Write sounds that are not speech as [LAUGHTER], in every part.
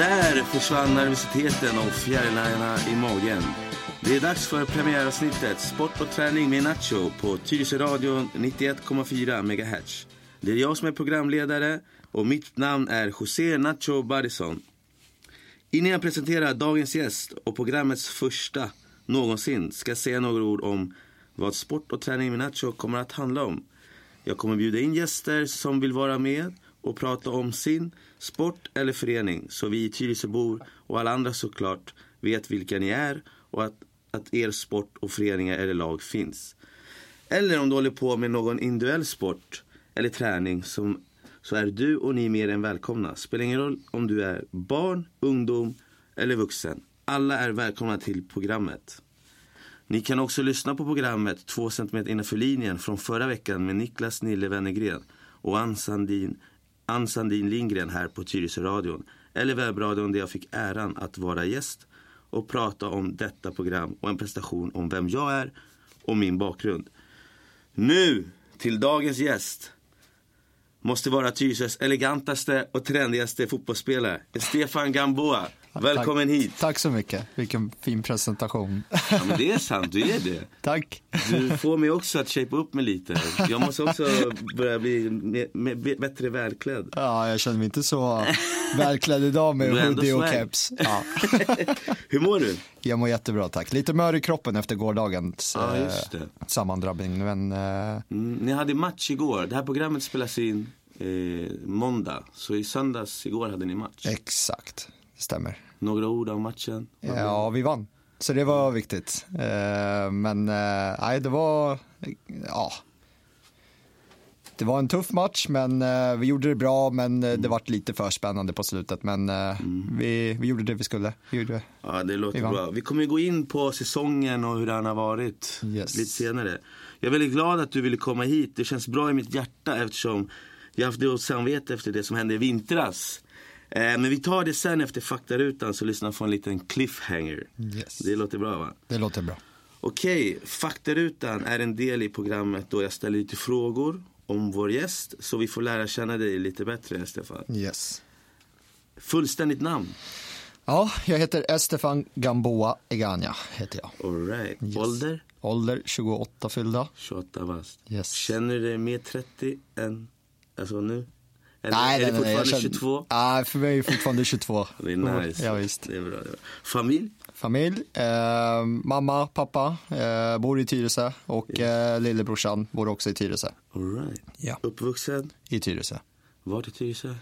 Där försvann nervositeten och fjärilarna i magen. Det är dags för premiäravsnittet Sport och träning med Nacho på Tyresö Radio 91,4 MHz. Det är jag som är programledare och mitt namn är José Nacho Barrison. Innan jag presenterar dagens gäst och programmets första någonsin ska jag säga några ord om vad sport och träning med Nacho kommer att handla om. Jag kommer bjuda in gäster som vill vara med och prata om sin sport eller förening så vi i Tyresöbor och alla andra såklart vet vilka ni är och att, att er sport och föreningar eller lag finns. Eller om du håller på med någon individuell sport eller träning som, så är du och ni mer än välkomna. Spelar ingen roll om du är barn, ungdom eller vuxen. Alla är välkomna till programmet. Ni kan också lyssna på programmet 2 cm innanför linjen från förra veckan med Niklas Nille Wennergren och Ann Sandin, Ann Sandin Lindgren här på Tyresöradion. Eller webbradion där jag fick äran att vara gäst och prata om detta program och en presentation om vem jag är och min bakgrund. Nu till dagens gäst. Måste vara Tyresös elegantaste och trendigaste fotbollsspelare. Stefan Gamboa. Välkommen tack, hit. Tack så mycket. Vilken fin presentation. Ja, men det är sant, du är det. [LAUGHS] tack. Du får mig också att shape upp mig lite. Jag måste också börja bli med, med, bättre välklädd. Ja, jag känner mig inte så välklädd idag med hoodie och keps. Ja. [LAUGHS] Hur mår du? Jag mår jättebra, tack. Lite mör i kroppen efter gårdagens ja, eh, sammandrabbning. Men, eh... mm, ni hade match igår. Det här programmet spelas in eh, måndag. Så i söndags igår hade ni match. Exakt, det stämmer. Några ord om matchen? Ja, vi vann. Så det var viktigt. Eh, men eh, nej, det var, ja. Det var en tuff match, men eh, vi gjorde det bra, men det var lite för spännande på slutet. Men mm. vi, vi gjorde det vi skulle. Vi gjorde, ja, det låter vi bra. Vi kommer gå in på säsongen och hur den har varit yes. lite senare. Jag är väldigt glad att du ville komma hit. Det känns bra i mitt hjärta eftersom jag har haft dåligt samvete efter det som hände i vintras. Men vi tar det sen efter faktarutan så lyssna på en liten cliffhanger. Yes. Det låter bra va? Det låter bra. Okej, faktarutan är en del i programmet då jag ställer lite frågor om vår gäst. Så vi får lära känna dig lite bättre Stefan. Yes. Fullständigt namn? Ja, jag heter Estefan Gamboa Egania. Heter jag. All right. Yes. Ålder? Ålder 28 fyllda. 28 bast. Yes. Känner du dig mer 30 än alltså nu? Eller nej, är det fortfarande nej, 22? Nej, för mig är det fortfarande 22. [LAUGHS] det är nice. Ja, visst. Det är bra, det är bra. Familj? Familj, eh, mamma, pappa eh, bor i Tyresö och yes. eh, lillebrorsan bor också i Tyresö. All right. Ja. Uppvuxen? I Tyresö. Var i Tyresö?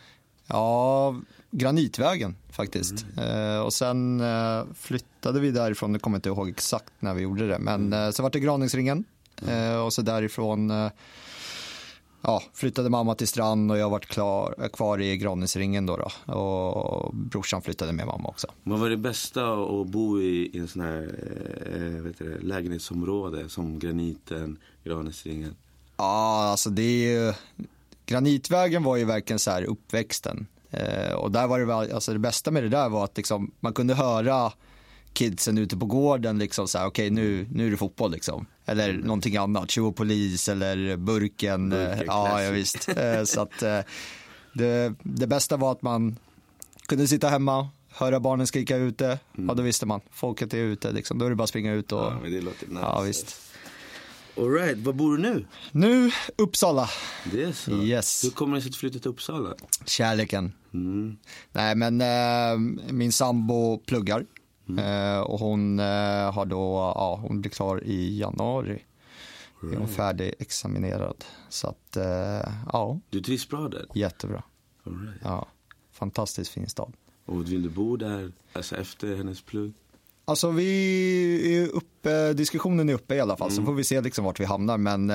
Ja, Granitvägen faktiskt. Mm. Eh, och sen eh, flyttade vi därifrån, jag kommer inte ihåg exakt när vi gjorde det, men mm. så var det Graningsringen mm. och så därifrån ja, flyttade mamma till Strand och jag varit klar, kvar i Granisringen då, då. Och brorsan flyttade med mamma också. Vad var det bästa att bo i, i en sån här äh, vet du, lägenhetsområde som Graniten, Granisringen? Ja, alltså det är ju, Granitvägen var ju verkligen så här uppväxten. Eh, och där var det, alltså det bästa med det där var att liksom, man kunde höra kidsen ute på gården liksom så här, okej okay, nu, nu är det fotboll liksom. Eller någonting annat, tjuv och polis eller burken. burken ja, ja, visst. [LAUGHS] så att det, det bästa var att man kunde sitta hemma, höra barnen skrika ute. Mm. Ja, då visste man, folket är ute liksom. Då är det bara att springa ut och. Ja, men det låter nice. Ja, visst. All right, var bor du nu? Nu Uppsala. Det är så? Yes. Hur kommer det sig att du flyttade till Uppsala? Kärleken. Mm. Nej, men äh, min sambo pluggar. Mm. Uh, och hon uh, har då, ja, hon blir klar i januari. Right. Är hon färdigexaminerad. Så att, uh, ja. Du trivs bra där? Jättebra. Right. Ja, fantastiskt fin stad. Och vill du bo där, alltså efter hennes plugg? Alltså vi är uppe, diskussionen är uppe i alla fall, mm. så får vi se liksom vart vi hamnar. Men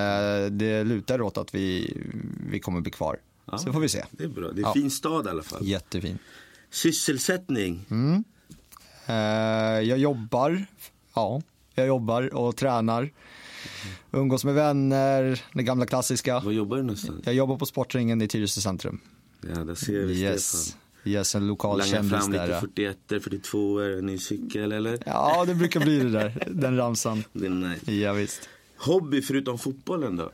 det lutar åt att vi, vi kommer bli kvar. Ja, så får vi se. Det är bra, det är en ja. fin stad i alla fall. Jättefin. Sysselsättning? Mm. Jag jobbar, ja, jag jobbar och tränar. Mm. Umgås med vänner, det gamla klassiska. Var jobbar du någonstans? Jag jobbar på Sportringen i Tyresö centrum. Ja, där ser vi yes. Stefan. Yes, en lokal Langa kändis fram lite 41 42 en ny cykel eller? Ja, det brukar bli det där, den ramsan. [LAUGHS] Det är nice. Ja, visst. Hobby förutom fotbollen då?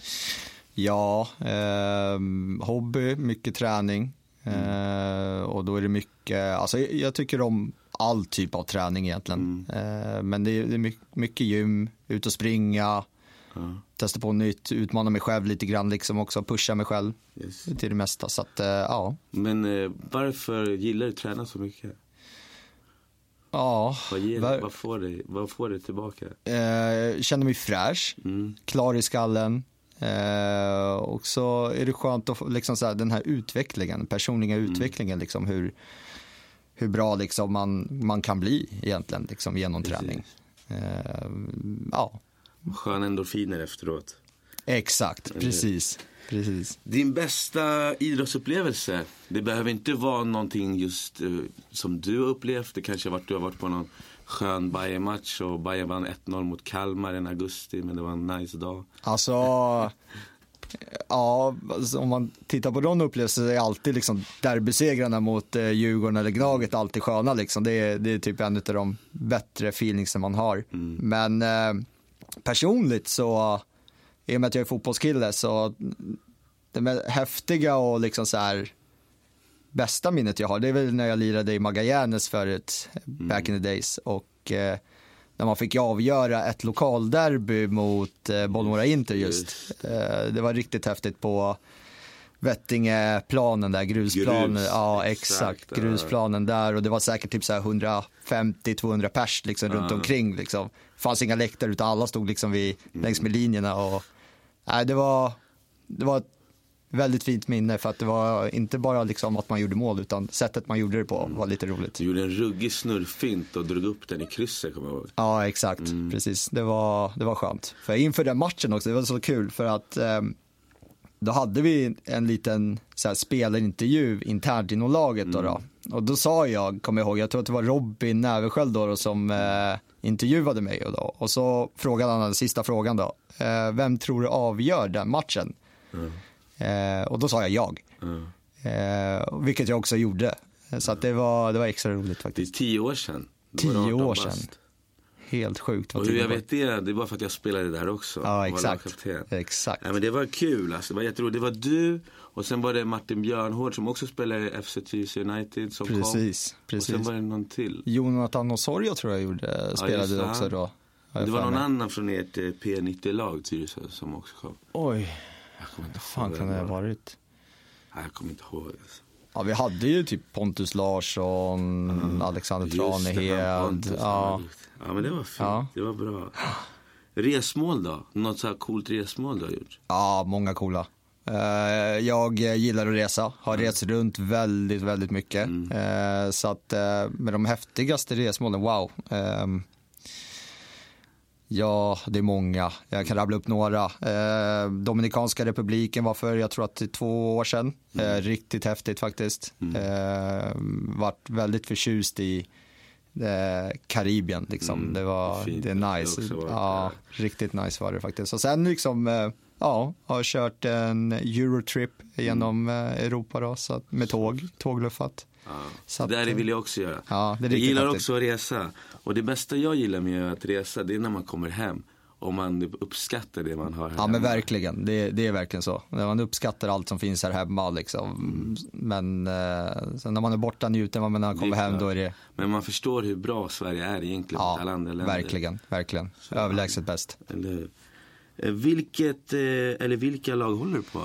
Ja, eh, hobby, mycket träning. Eh, och då är det mycket, alltså jag, jag tycker om all typ av träning egentligen. Eh, men det är, mycket, gym, ut och springa, testa på nytt, utmana mig själv lite grann liksom också, pusha mig själv Yes. till det mesta. Så att, eh, ja. Men eh, varför gillar du att träna så mycket? Ja, Vad, ger, Var- vad, får, det, vad får det tillbaka? eh, känner mig fräsch, Mm. klar i skallen. Eh, och så är det skönt att få liksom så här, den här utvecklingen, personliga Mm. utvecklingen, liksom hur, hur bra liksom man, man kan bli egentligen liksom, genom träning. Eh, ja, Sköna endorfiner efteråt. exakt, precis. precis. Din bästa idrottsupplevelse? Det behöver inte vara någonting just eh, som du har upplevt. Det kanske har varit, du har varit på någon skön Bayern-match och Bayern vann 1-0 mot Kalmar i augusti, men det var en nice dag. Alltså, [LAUGHS] ja, alltså, om man tittar på de upplevelserna är alltid liksom derbysegrarna mot eh, Djurgården eller Gnaget alltid sköna liksom. Det är, det är typ en av de bättre feelingsen man har. Men eh, personligt så, i och med att jag är fotbollskille så det med häftiga och liksom så här bästa minnet jag har, det är väl när jag lirade i Magallanes förut, back in the days. Och eh, när man fick avgöra ett lokalderby mot eh, Bollmora Inter just. Eh, det var riktigt häftigt på Vettingeplanen där, grusplanen. Grus, ja, exakt, exakt. Grusplanen där och det var säkert typ så här 150-200 pers liksom runt omkring liksom. Fanns inga läktare utan alla stod liksom vid, längs med linjerna och nej, det var, det var ett väldigt fint minne för att det var inte bara liksom att man gjorde mål utan sättet man gjorde det på var lite roligt. Du gjorde en ruggig snurrfint och drog upp den i krysset, kommer jag ihåg. Ja, exakt. Precis. Det var, det var skönt. För inför den matchen också, det var så kul för att ehm, då hade vi en liten så här, spelarintervju internt inom laget. Då, då. Och då sa jag, kommer jag ihåg, jag tror att det var Robin Näversköld då, då, som eh, intervjuade mig. Och, då. och så frågade han den sista frågan då. Eh, vem tror du avgör den matchen? Eh, och då sa jag jag. Eh, vilket jag också gjorde. Så det, var, det var extra roligt Det är faktiskt. tio år sedan. Tio 18 år bast. sedan. Helt sjukt. Och hur jag vet det, det är bara för att jag spelade där också. Ja, exakt. Exakt. Ja, men det var kul, alltså. det var jätteroligt. Det var du och sen var det Martin Björnhård som också spelade i FC Tyresö United som Precis, kom. Och precis. sen var det någon till. Jonathan Osorio tror jag gjorde, spelade det, också då. Det var någon annan från ert eh, P90-lag, Tyresö, som också kom. Oj, Jag kommer inte fan kan det ha var. varit? Nej, jag kommer inte ihåg. Alltså. Ja, vi hade ju typ Pontus Larsson, Alexander det, han Tranehed. Ja. ja, men det var fint. Ja. Det var bra. Resmål då? Något så här coolt resmål du har gjort? ja, många coola. Eh, Jag gillar att resa, har rest runt väldigt, väldigt mycket. Eh, Så att eh, med de häftigaste resmålen, wow. Ja, det är många. Jag kan rabbla upp några. Eh, Dominikanska republiken var för, jag tror att det två år sedan. Eh, riktigt häftigt faktiskt. Eh, vart väldigt förtjust i eh, Karibien liksom. Mm, Det var, fint. det är nice. varit Ja, riktigt nice var det faktiskt. Och sen liksom, eh, ja, har kört en Eurotrip genom Mm. eh, Europa då, så med tåg, tågluffat. Ja. Så det där eh, vill jag också göra. Ja, jag gillar också att resa. Och det bästa jag gillar med att resa, det är när man kommer hem. Och man uppskattar det man har här Ja men hemma. verkligen, det, det är verkligen så. Man uppskattar allt som finns här hemma liksom. Men eh, sen när man är borta njuter man, men när man kommer hem då är det, Men man förstår hur bra Sverige är egentligen mot ja alla andra länder. verkligen, verkligen. Överlägset bäst. Eller, hur? Eh, vilket, eh, eller vilka lag håller du på?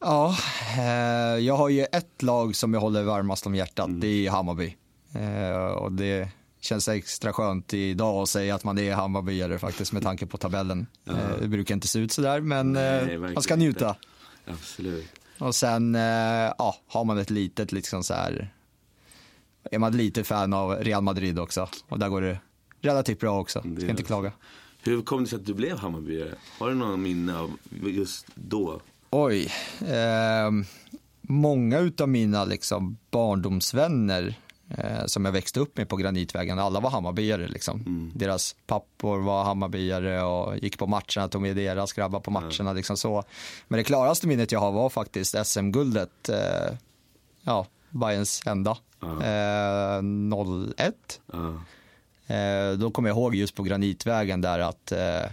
Ja, eh, jag har ju ett lag som jag håller varmast om hjärtat, det är Hammarby. Eh, och det känns extra skönt idag att säga att man är Hammarbyare faktiskt med tanke på tabellen. Eh, det brukar inte se ut sådär men Nej, eh, man ska njuta. inte. Absolut. Och sen eh, ja, har man ett litet liksom så här. Är man lite fan av Real Madrid också. Och där går det relativt bra också. Det Ska inte klaga. Hur kom det sig att du blev Hammarbyare? Har du någon minne av just då? Oj. Eh, många utav mina liksom barndomsvänner eh, som jag växte upp med på Granitvägen, alla var Hammarbyare liksom. Deras pappor var Hammarbyare och gick på matcherna, tog med deras grabbar på matcherna liksom så. Men det klaraste minnet jag har var faktiskt SM-guldet, eh, ja, Bayerns enda. Ja. Eh, 01. Ja. Eh, då kommer jag ihåg just på Granitvägen där att eh,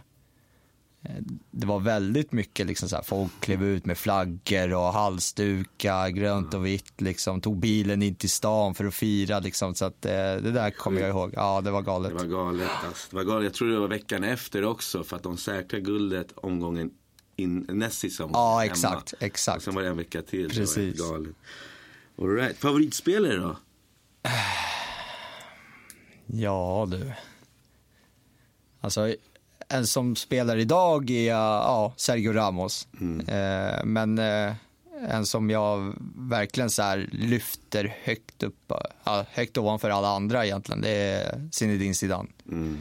det var väldigt mycket liksom så här, folk klev ut med flaggor och halsdukar, grönt och vitt liksom, tog bilen in till stan för att fira liksom, så att eh, det där kommer jag ihåg. Ja, det var galet. Det var galet. Alltså. Det var galet. Jag tror det var veckan efter också för att de säkrade guldet omgången in, näst säsong. Ja, exakt, exakt. Och sen var det en vecka till. Precis. Det var galet. All right. Favoritspelare då? Ja du. Alltså, som spelar idag är ja, Sergio Ramos. Mm. Eh, men eh, en som jag verkligen så här lyfter högt upp, ja, högt ovanför alla andra egentligen, det är Zinedine Zidane. Mm.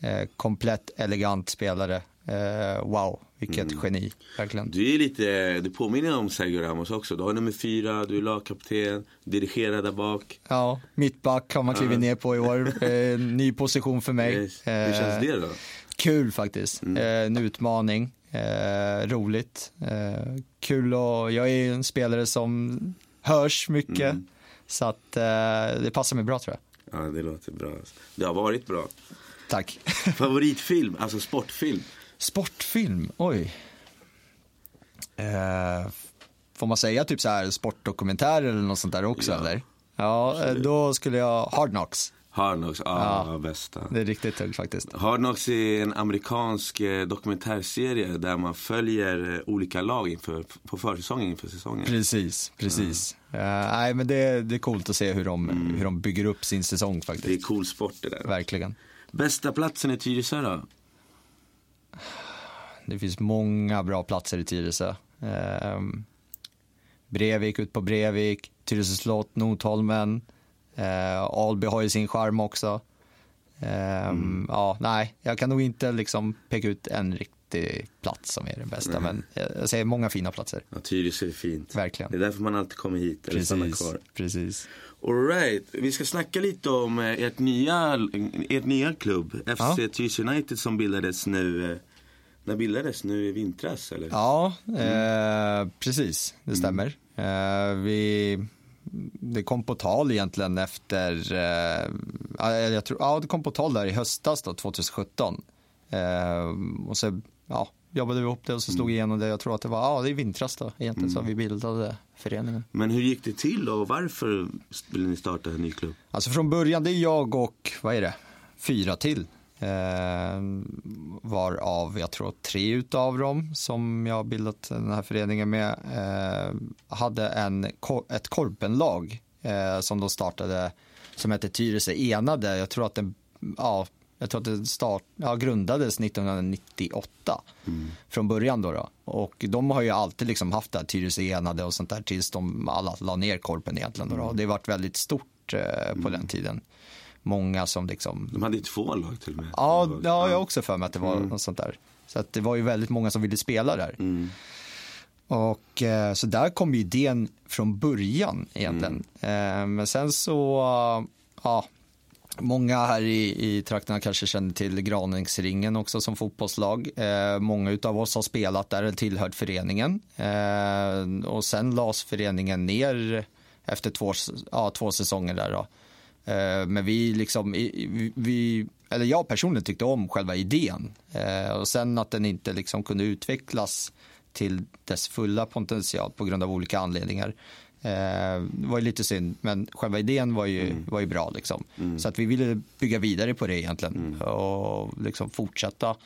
Eh, komplett elegant spelare. Eh, wow, vilket mm. geni, verkligen. Du är lite, du påminner om Sergio Ramos också. Du har nummer fyra, du är lagkapten, dirigerar där bak. Ja, mittback har man klivit ner på i år. Eh, ny [LAUGHS] position för mig. Yes. Hur känns det då? Kul faktiskt. Mm. Eh, en utmaning. Eh, roligt. Eh, kul och jag är en spelare som hörs mycket. Mm. Så att eh, det passar mig bra tror jag. Ja, det låter bra. Det har varit bra. Tack. [LAUGHS] Favoritfilm, alltså sportfilm? Sportfilm, oj. Eh, får man säga typ så här sportdokumentär eller något sånt där också ja. eller? Ja, eh, då skulle jag Hard Knocks. Hard Knocks, ah, ja, bästa. Det är riktigt tungt faktiskt. Hard Knocks är en amerikansk eh, dokumentärserie där man följer eh, olika lag inför, på försäsongen inför säsongen. Precis, precis. Ja. Uh, nej, men det, det är coolt att se hur de, mm. hur de bygger upp sin säsong faktiskt. Det är cool sport det där. Verkligen. Bästa platsen i Tyresö då? Det finns många bra platser i Tyresö. Uh, Brevik, ut på Brevik, Tyresö slott, Notholmen. Eh, Alby har ju sin charm också. Eh, mm. Ja, nej, jag kan nog inte liksom peka ut en riktig plats som är den bästa, mm. men jag säger många fina platser. Ja, Tyresö är fint. Verkligen. Det är därför man alltid kommer hit eller stannar kvar. Precis. Alright, vi ska snacka lite om eh, ert nya, ert nya klubb, FC ja. Tyresö United som bildades nu eh, när bildades? Nu i vintras eller? Ja, mm. eh, precis. Det stämmer. Mm. Eh, vi det kom på tal egentligen efter, eh, jag tror, ja det kom på tal där i höstas då, 2017. Eh, och så ja, jobbade vi ihop det och så slog mm. igenom det. Jag tror att det var, ja det är vintras då egentligen mm. så vi bildade föreningen. Men hur gick det till och varför ville ni starta en ny klubb? Alltså från början, det är jag och, vad är det, fyra till Eh, varav jag tror tre utav dem som jag bildat den här föreningen med eh, hade en, ett korpenlag eh, som de startade som hette Tyresö Enade. Jag tror att den, ja, jag tror att det start, ja, grundades 1998 mm. från början. Då, då, Och de har ju alltid liksom haft det här Tyresö Enade och sånt där tills de alla la ner korpen egentligen. Då, då. Mm. Det har varit väldigt stort eh, på mm. den tiden många som liksom... De hade två lag till och med. Ja, jag har också för mig att det var mm. något sånt där. Så att det var ju väldigt många som ville spela där. Mm. Och eh, så där kom ju idén från början egentligen. Mm. Eh, men sen så, ja, många här i, i trakterna kanske känner till Graningsringen också som fotbollslag. Eh, många av oss har spelat där och tillhört föreningen. Och sen lades föreningen ner efter två, ja, två säsonger där då. Eh, men vi liksom, vi, eller jag personligen tyckte om själva idén. Eh, och sen att den inte liksom kunde utvecklas till dess fulla potential på grund av olika anledningar. Eh, det var ju lite synd, men själva idén var ju, mm. var ju bra. Liksom. Mm. Så att vi ville bygga vidare på det egentligen mm. och liksom fortsätta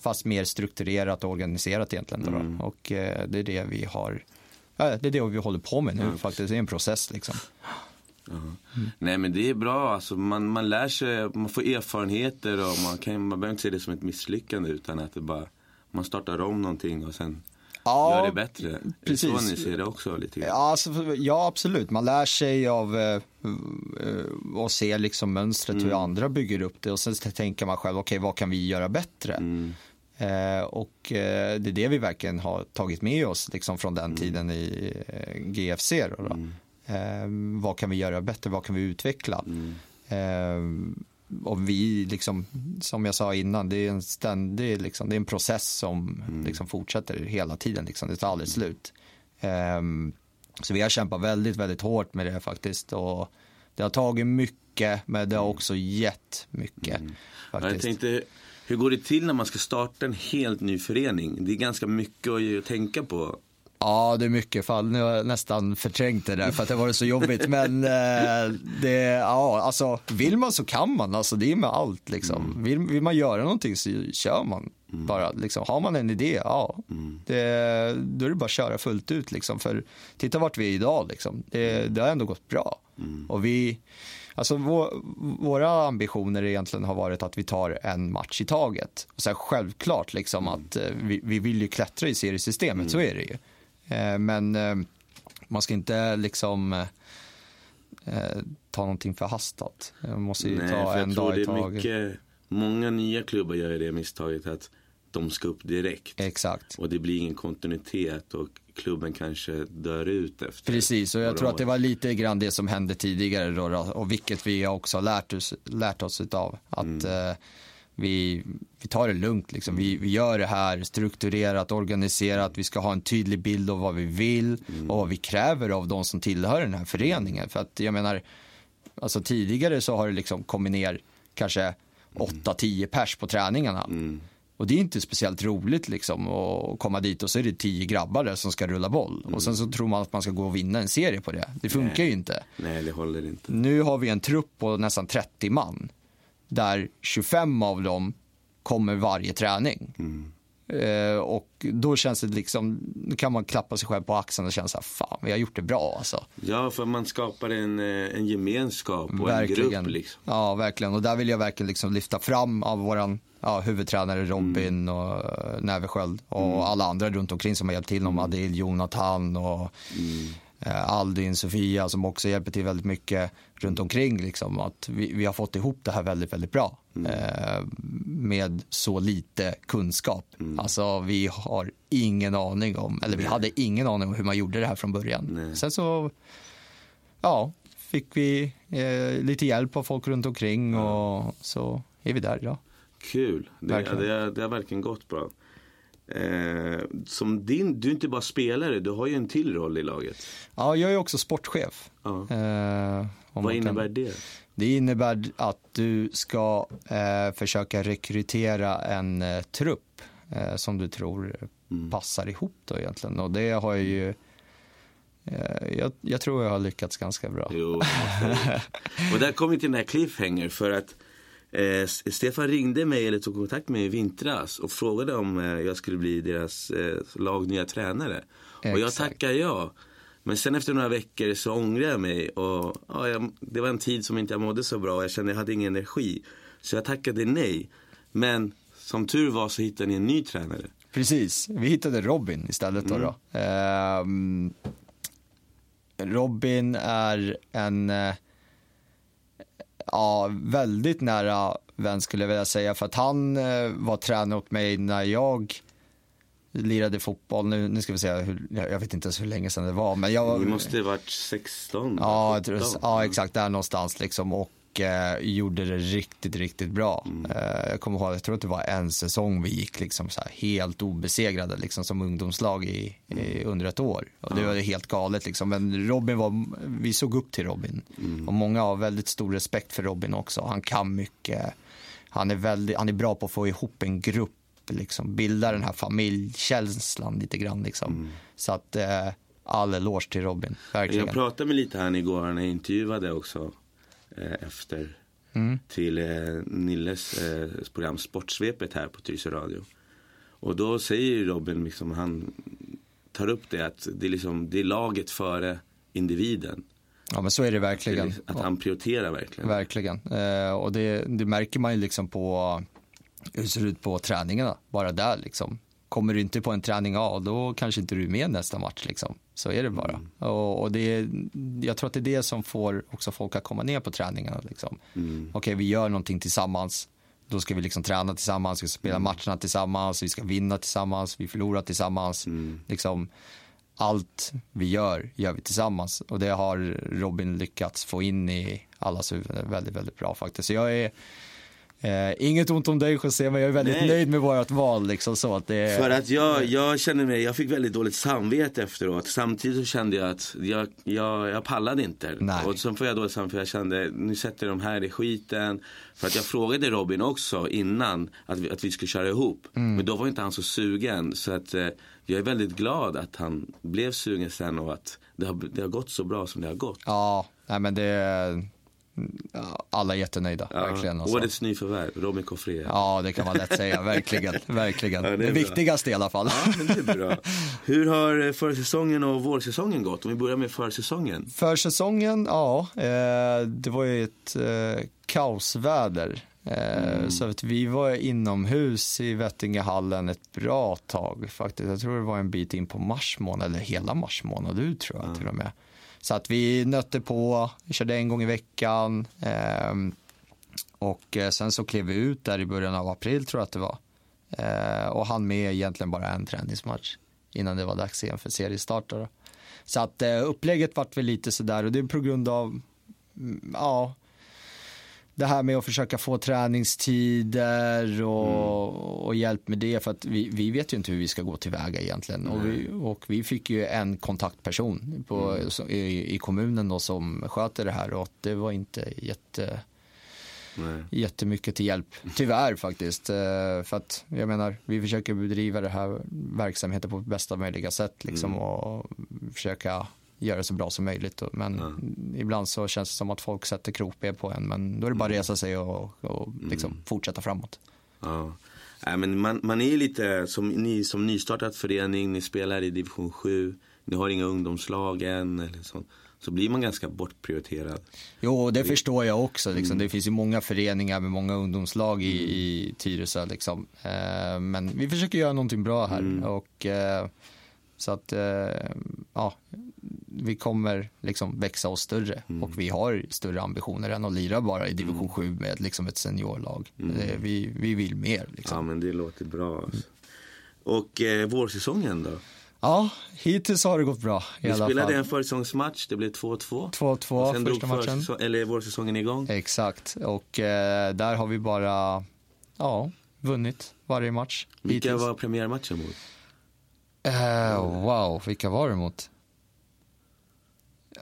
fast mer strukturerat och organiserat egentligen. Mm. Och det är det vi har, det är det vi håller på med nu faktiskt. Det är en process liksom. Mm. Nej men det är bra, alltså, man, man lär sig, man får erfarenheter och man, kan, man behöver inte se det som ett misslyckande utan att det bara, man startar om någonting och sen ja, gör det bättre. Precis. Så ni ser det också lite grann? Ja, alltså, ja absolut, man lär sig av eh, och ser liksom mönstret mm. hur andra bygger upp det och sen tänker man själv, okej okay, vad kan vi göra bättre? Mm. Eh, och eh, det är det vi verkligen har tagit med oss liksom från den mm. tiden i eh, GFC. Då, då. Mm. Eh, vad kan vi göra bättre? Vad kan vi utveckla? Mm. Eh, och vi, liksom, som jag sa innan, det är en ständig, liksom, det är en process som mm. liksom, fortsätter hela tiden. Liksom, det tar aldrig mm. slut. Eh, så vi har kämpat väldigt, väldigt hårt med det faktiskt. Och det har tagit mycket, men det har mm. också gett mycket. Mm. Faktiskt. Jag tänkte, Hur går det till när man ska starta en helt ny förening? Det är ganska mycket att tänka på. Ja, det är mycket fall. Nu har jag nästan förträngt det där för att det var så jobbigt. [LAUGHS] Men eh, det, ja, alltså vill man så kan man. Alltså det är med allt liksom. Mm. Vill, vill man göra någonting så kör man mm. bara. Liksom. Har man en idé, ja, mm. det, då är det bara att köra fullt ut liksom. För titta vart vi är idag liksom. Det, det har ändå gått bra. Mm. Och vi, alltså vår, våra ambitioner egentligen har varit att vi tar en match i taget. Och så här, självklart liksom mm. att eh, vi, vi vill ju klättra i seriesystemet, så är det ju. Eh, men eh, man ska inte liksom eh, ta någonting förhastat. Man måste ju Nej, ta en dag i taget. Många nya klubbar gör det misstaget att de ska upp direkt. Exakt. Och det blir ingen kontinuitet och klubben kanske dör ut efter. Precis, och jag tror att det var lite grann det som hände tidigare då, och vilket vi också har lärt oss, lärt oss utav. Att mm. eh, vi, vi tar det lugnt. Liksom. Vi, vi gör det här strukturerat, organiserat. Vi ska ha en tydlig bild av vad vi vill mm. och vad vi kräver av de som tillhör den här föreningen. För att jag menar, alltså tidigare så har det liksom kommit ner kanske 8-10 pers på träningarna. Mm. Och det är inte speciellt roligt liksom att komma dit och så är det 10 grabbar där som ska rulla boll. Mm. Och sen så tror man att man ska gå och vinna en serie på det. Det funkar Nej. ju inte. Nej, det håller inte. Nu har vi en trupp på nästan 30 man där 25 av dem kommer varje träning. Mm. Eh, och då känns det liksom, kan man klappa sig själv på axeln och känna så här, fan vi har gjort det bra alltså. Ja, för man skapar en, eh, en gemenskap och verkligen. en grupp liksom. Ja, verkligen. Och där vill jag verkligen liksom lyfta fram av våran ja, huvudtränare Robin mm. och uh, Näversköld och mm. alla andra runt omkring som har hjälpt till, mm. Adil, Jonathan och mm. Eh, Aldin, Sofia som också hjälper till väldigt mycket runt omkring. Liksom, att vi, vi har fått ihop det här väldigt, väldigt bra mm. eh, med så lite kunskap. Mm. Alltså vi har ingen aning om, eller vi hade ingen aning om hur man gjorde det här från början. Nej. Sen så, ja, fick vi eh, lite hjälp av folk runt omkring och så är vi där idag. Kul, det, det, det har verkligen gått bra. Eh, som din, du är inte bara spelare, du har ju en till roll i laget. Ja, jag är också sportchef. Ja. Eh, Vad innebär kan... det? Det innebär att du ska eh, försöka rekrytera en eh, trupp eh, som du tror mm. passar ihop då egentligen. Och det har jag ju eh, jag, jag, tror jag har lyckats ganska bra. Jo, [LAUGHS] och där kommer vi till den här cliffhanger för att Eh, Stefan ringde mig eller tog kontakt med mig i vintras och frågade om eh, jag skulle bli deras eh, lag nya tränare. Exakt. Och jag tackade ja. Men sen efter några veckor så ångrade jag mig och ja, jag, det var en tid som inte jag mådde så bra och jag kände att jag hade ingen energi. Så jag tackade nej. Men som tur var så hittade ni en ny tränare. Precis, vi hittade Robin istället då. Mm. då. Eh, Robin är en eh, ja, väldigt nära vän skulle jag vilja säga. För att han eh, var tränare åt mig när jag lirade fotboll. Nu, nu ska vi se, hur, jag vet inte ens hur länge sedan det var. Men jag, det måste ha varit 16? Ja, ja, exakt där någonstans liksom. Och eh, gjorde det riktigt, riktigt bra. Mm. Eh, jag kommer ihåg, jag tror att det var en säsong vi gick liksom så helt obesegrade liksom som ungdomslag i, mm. i under ett år. Och det var helt galet liksom. Men Robin var, vi såg upp till Robin. Mm. Och många har väldigt stor respekt för Robin också. Han kan mycket. Han är, väldigt, han är bra på att få ihop en grupp, liksom, bilda den här familjkänslan lite grann. Liksom. Mm. Så att eh, all eloge till Robin, verkligen. Jag pratade med lite han igår när jag intervjuade också efter mm. till eh, Nilles eh, program Sportsvepet här på Tyresö Radio. Och då säger Robin, liksom, han tar upp det att det är, liksom, det är laget före individen. Ja men så är det verkligen. Att han prioriterar verkligen. Verkligen. Eh, och det, det, märker man ju liksom på hur det ser ut på träningarna. Bara där liksom. Kommer du inte på en träning, ja då kanske inte du är med nästa match liksom. Så är det bara. Mm. Och, och, det är, jag tror att det är det som får också folk att komma ner på träningarna. Liksom. Mm. Okej, okay, vi gör någonting tillsammans. Då ska vi liksom träna tillsammans, vi ska spela mm. matcherna tillsammans, vi ska vinna tillsammans, vi förlorar tillsammans. Mm. Liksom, allt vi gör, gör vi tillsammans. Och det har Robin lyckats få in i allas huvuden väldigt, väldigt bra faktiskt. Så jag är Eh, inget ont om dig José, men jag är väldigt Nej. nöjd med vårt val. Liksom, så att det, För att jag, jag kände mig, jag fick väldigt dåligt samvete efteråt. Samtidigt så kände jag att jag, jag, jag pallade inte. Nej. Och så får jag dåligt samvete för jag kände, nu sätter de här i skiten. För att jag frågade Robin också innan att vi, att vi skulle köra ihop. Mm. Men då var inte han så sugen. Så att eh, jag är väldigt glad att han blev sugen sen och att det har, det har gått så bra som det har gått. Ja, nej, men det alla är jättenöjda, verkligen. Alltså. Årets nyförvärv, Robin Koffré. Ja, det kan man lätt säga, verkligen. verkligen. [LAUGHS] Ja, det det viktigaste i alla fall. Ja, det är bra. Hur har eh, försäsongen och vårsäsongen gått? Om vi börjar med försäsongen. För säsongen, ja, eh, det var ju ett eh, kaosväder. Eh, Så att vi var inomhus i Vättingehallen ett bra tag faktiskt. Jag tror det var en bit in på mars månad, eller hela mars månad ut tror jag till och med. Så att vi nötte på, vi körde en gång i veckan. Ehm, eh, och sen så klev vi ut där i början av april tror jag att det var. Eh, och han med egentligen bara en träningsmatch innan det var dags igen för seriestart. Då. Så att eh, upplägget vart väl lite sådär och det är på grund av, mm, ja, det här med att försöka få träningstider och, och hjälp med det för att vi, vi vet ju inte hur vi ska gå tillväga egentligen och vi, och vi fick ju en kontaktperson på, så- i, i kommunen då som sköter det här och det var inte jätte Nej. jättemycket till hjälp. Tyvärr faktiskt. Eh, För att jag menar, vi försöker bedriva det här verksamheten på bästa möjliga sätt liksom och försöka göra det så bra som möjligt. Men ibland så känns det som att folk sätter krokben på en. Men då är det bara att resa sig och, och liksom fortsätta framåt. Ja. Nej, men man, man är lite, som ni som nystartat förening, ni spelar i division 7, ni har inga ungdomslag än eller sånt. Så blir man ganska bortprioriterad. Jo, det förstår jag också. Liksom. Det finns ju många föreningar med många ungdomslag i, i Tyresö. Liksom. Eh, men vi försöker göra någonting bra här. Och, eh, så att eh, ja, vi kommer liksom växa oss större. Och vi har större ambitioner än att lira bara i division 7 med liksom ett seniorlag. Eh, vi, vi vill mer. Liksom. Ja, men det låter bra. Alltså. Och eh, vårsäsongen då? Ja, hittills har det gått bra i Vi spelade fall. en försäsongsmatch, det blev 2-2. 2-2 Och sen drog första matchen. försäsong- eller vårsäsongen igång. Exakt, och eh, där har vi bara ja, vunnit varje match. Vilka hittills. var premiärmatchen mot? Eh, wow, vilka var det mot?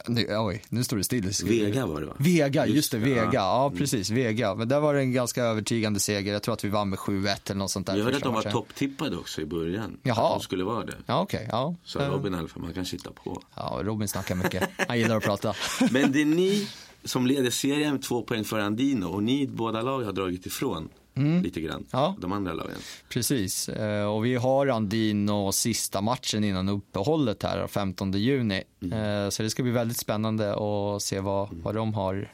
Nu, oj, nu står det still. Vega var det va? Vega, just, Just det, Vega. ja. Ja, precis, Vega. Men där var det en ganska övertygande seger. Jag tror att vi vann med 7-1 eller något sånt där. Jag hörde att de var topptippade också i början. Jaha. Att de skulle vara det. Ja, okej. ja. Så Robin i alla fall, man kan sitta på. ja, Robin snackar mycket. Han gillar att prata. [LAUGHS] Men det är ni som leder serien med två poäng för Andino och ni båda lag har dragit ifrån lite grann. Mm. Ja. De andra lagen. Precis, eh, och vi har Andino sista matchen innan uppehållet här 15 juni. Eh, Så det ska bli väldigt spännande att se vad, vad de har.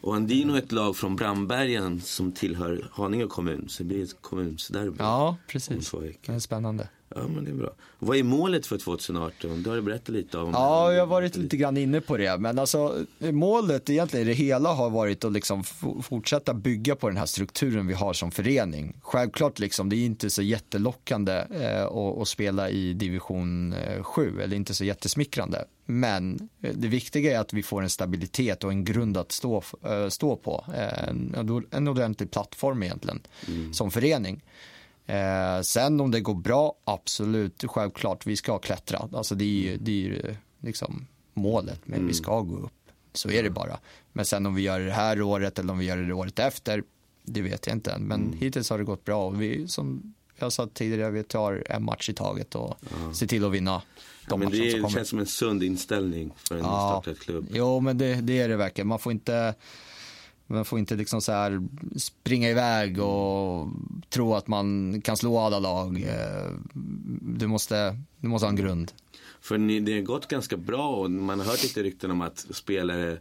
Och Andino är ett lag från Brandbergen som tillhör Haninge kommun. Så det blir ett kommunsderby. Ja, precis. Det är spännande. Ja, men det är bra. Vad är målet för 2018? Du har berättat lite om. Ja, jag har varit lite grann inne på det. Men alltså, målet egentligen i det hela har varit att liksom fortsätta bygga på den här strukturen vi har som förening. Självklart, liksom, det är inte så jättelockande eh, att, att spela i division eh, 7, eller inte så jättesmickrande. Men eh, det viktiga är att vi får en stabilitet och en grund att stå, eh, stå på. Eh, en, en ordentlig plattform egentligen, som förening. Eh, sen om det går bra, absolut, självklart, vi ska klättra. Alltså det är ju, det är ju liksom målet, men vi ska gå upp. Så är det bara. Men sen om vi gör det här året eller om vi gör det året efter, det vet jag inte än. Men hittills har det gått bra och vi, som jag sa tidigare, vi tar en match i taget och ser till att vinna de men matcher det som känns som en sund inställning för en Ja. nystartad klubb. Jo, men det, det är det verkligen. Man får inte, man får inte liksom så springa iväg och tro att man kan slå alla lag. Eh, Du måste, du måste ha en grund. För ni, det har gått ganska bra och man har hört lite rykten om att spelare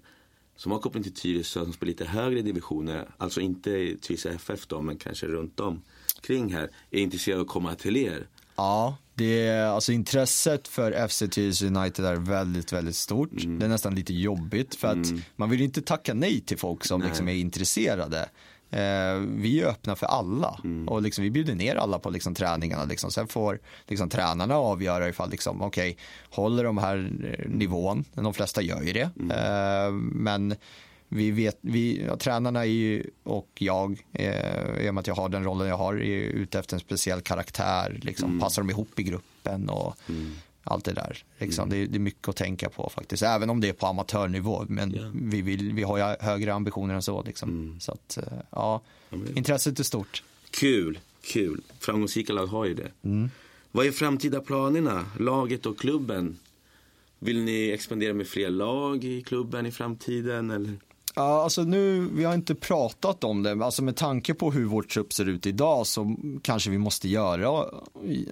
som har koppling till Tyresö som spelar lite högre divisioner, alltså inte i Tyresö FF då, men kanske runt om kring här, är intresserade av att komma till er. Ja, det är, alltså intresset för FC Tyresö United är väldigt, väldigt stort. Det är nästan lite jobbigt för att man vill inte tacka nej till folk som liksom är intresserade. Eh, vi är öppna för alla och liksom, vi bjuder ner alla på liksom, träningarna. Liksom. Sen får liksom, tränarna avgöra ifall liksom, okej, håller de här eh, nivån. De flesta gör ju det. Eh, men vi vet, vi, ja, tränarna ju, och jag, eh, i och med att jag har den rollen jag har, är ute efter en speciell karaktär. Liksom, mm. Passar de ihop i gruppen och mm. allt det där. Liksom. Mm. Det, det, är mycket att tänka på faktiskt, även om det är på amatörnivå. Men yeah. vi, vill, vi har ju högre ambitioner än så. Liksom. Mm. Så att, eh, ja, intresset är stort. Kul, kul. Framgångsrika lag har ju det. Mm. Vad är framtida planerna, laget och klubben? Vill ni expandera med fler lag i klubben i framtiden? Eller? Ja, alltså nu, vi har inte pratat om det, alltså med tanke på hur vår trupp ser ut idag så kanske vi måste göra,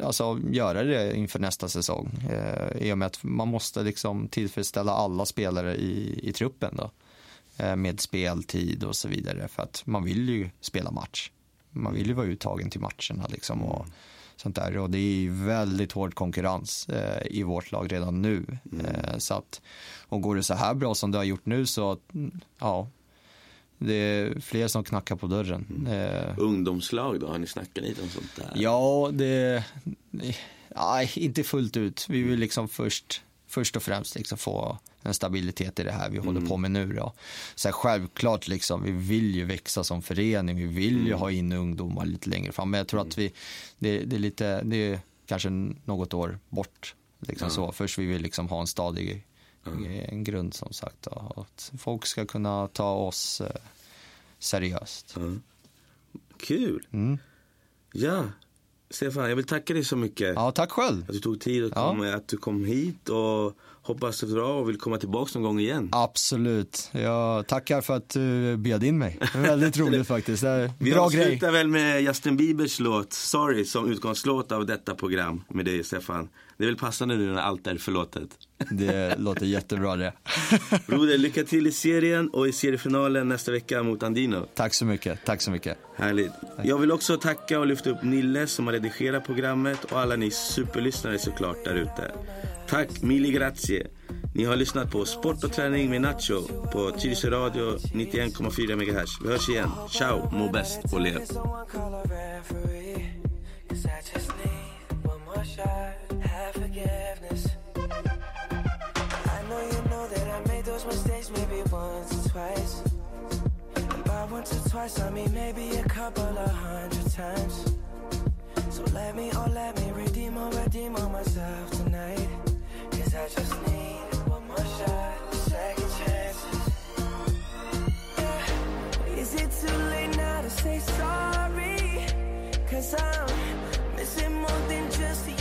alltså, göra det inför nästa säsong. Eh, I och med att man måste liksom tillfredsställa alla spelare i, i truppen då. Eh, med speltid och så vidare, för att man vill ju spela match. Man vill ju vara uttagen till matcherna liksom. Och, sånt där. Och det är väldigt hård konkurrens eh, i vårt lag redan nu. Mm. Eh, så att, och går det så här bra som det har gjort nu så, ja, det är fler som knackar på dörren. Mm. Eh, Ungdomslag då, har ni snackat lite om sånt där? Ja, det, nej, inte fullt ut. Vi vill liksom först, först och främst liksom få en stabilitet i det här vi mm. håller på med nu. Då. Så här, självklart, liksom, vi vill ju växa som förening, vi vill ju mm. ha in ungdomar lite längre fram. Men jag tror att vi, det, det är lite, det är kanske något år bort. Liksom mm. så. Först vi vill liksom ha en stadig en grund som sagt. Då, att folk ska kunna ta oss eh, seriöst. Kul. Mm. Ja, Stefan, jag vill tacka dig så mycket. Ja, tack själv. Att du tog tid att, komma, ja. att du kom hit och hoppas att du och vill komma tillbaka någon gång igen. Absolut. Jag tackar för att du bjöd in mig. Väldigt roligt faktiskt. Bra Vi avslutar väl med Justin Biebers låt Sorry som utgångslåt av detta program med dig Stefan. Det är väl passande nu när allt är förlåtet. Det låter jättebra det. Broder, lycka till i serien och i seriefinalen nästa vecka mot Andino. Tack så mycket. Tack så mycket. Härligt. Jag vill också tacka och lyfta upp Nille som har redigerat programmet och alla ni superlyssnare såklart där ute. Tack, mille grazie. Ni har lyssnat på Sport och träning med Nacho på Tyresö Radio 91,4 MHz. Vi hörs igen. Ciao, må bäst och lev. once or twice, I mean maybe a couple of hundred times. So let me, oh let me redeem or redeem on myself tonight. Say sorry? Cause I'm missing more than just your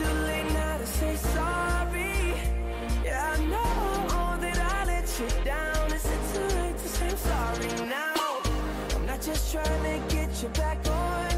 Too late now to say sorry? Yeah, I know that I let you down. Is it too late to say I'm sorry now? I'm not just trying to get you back on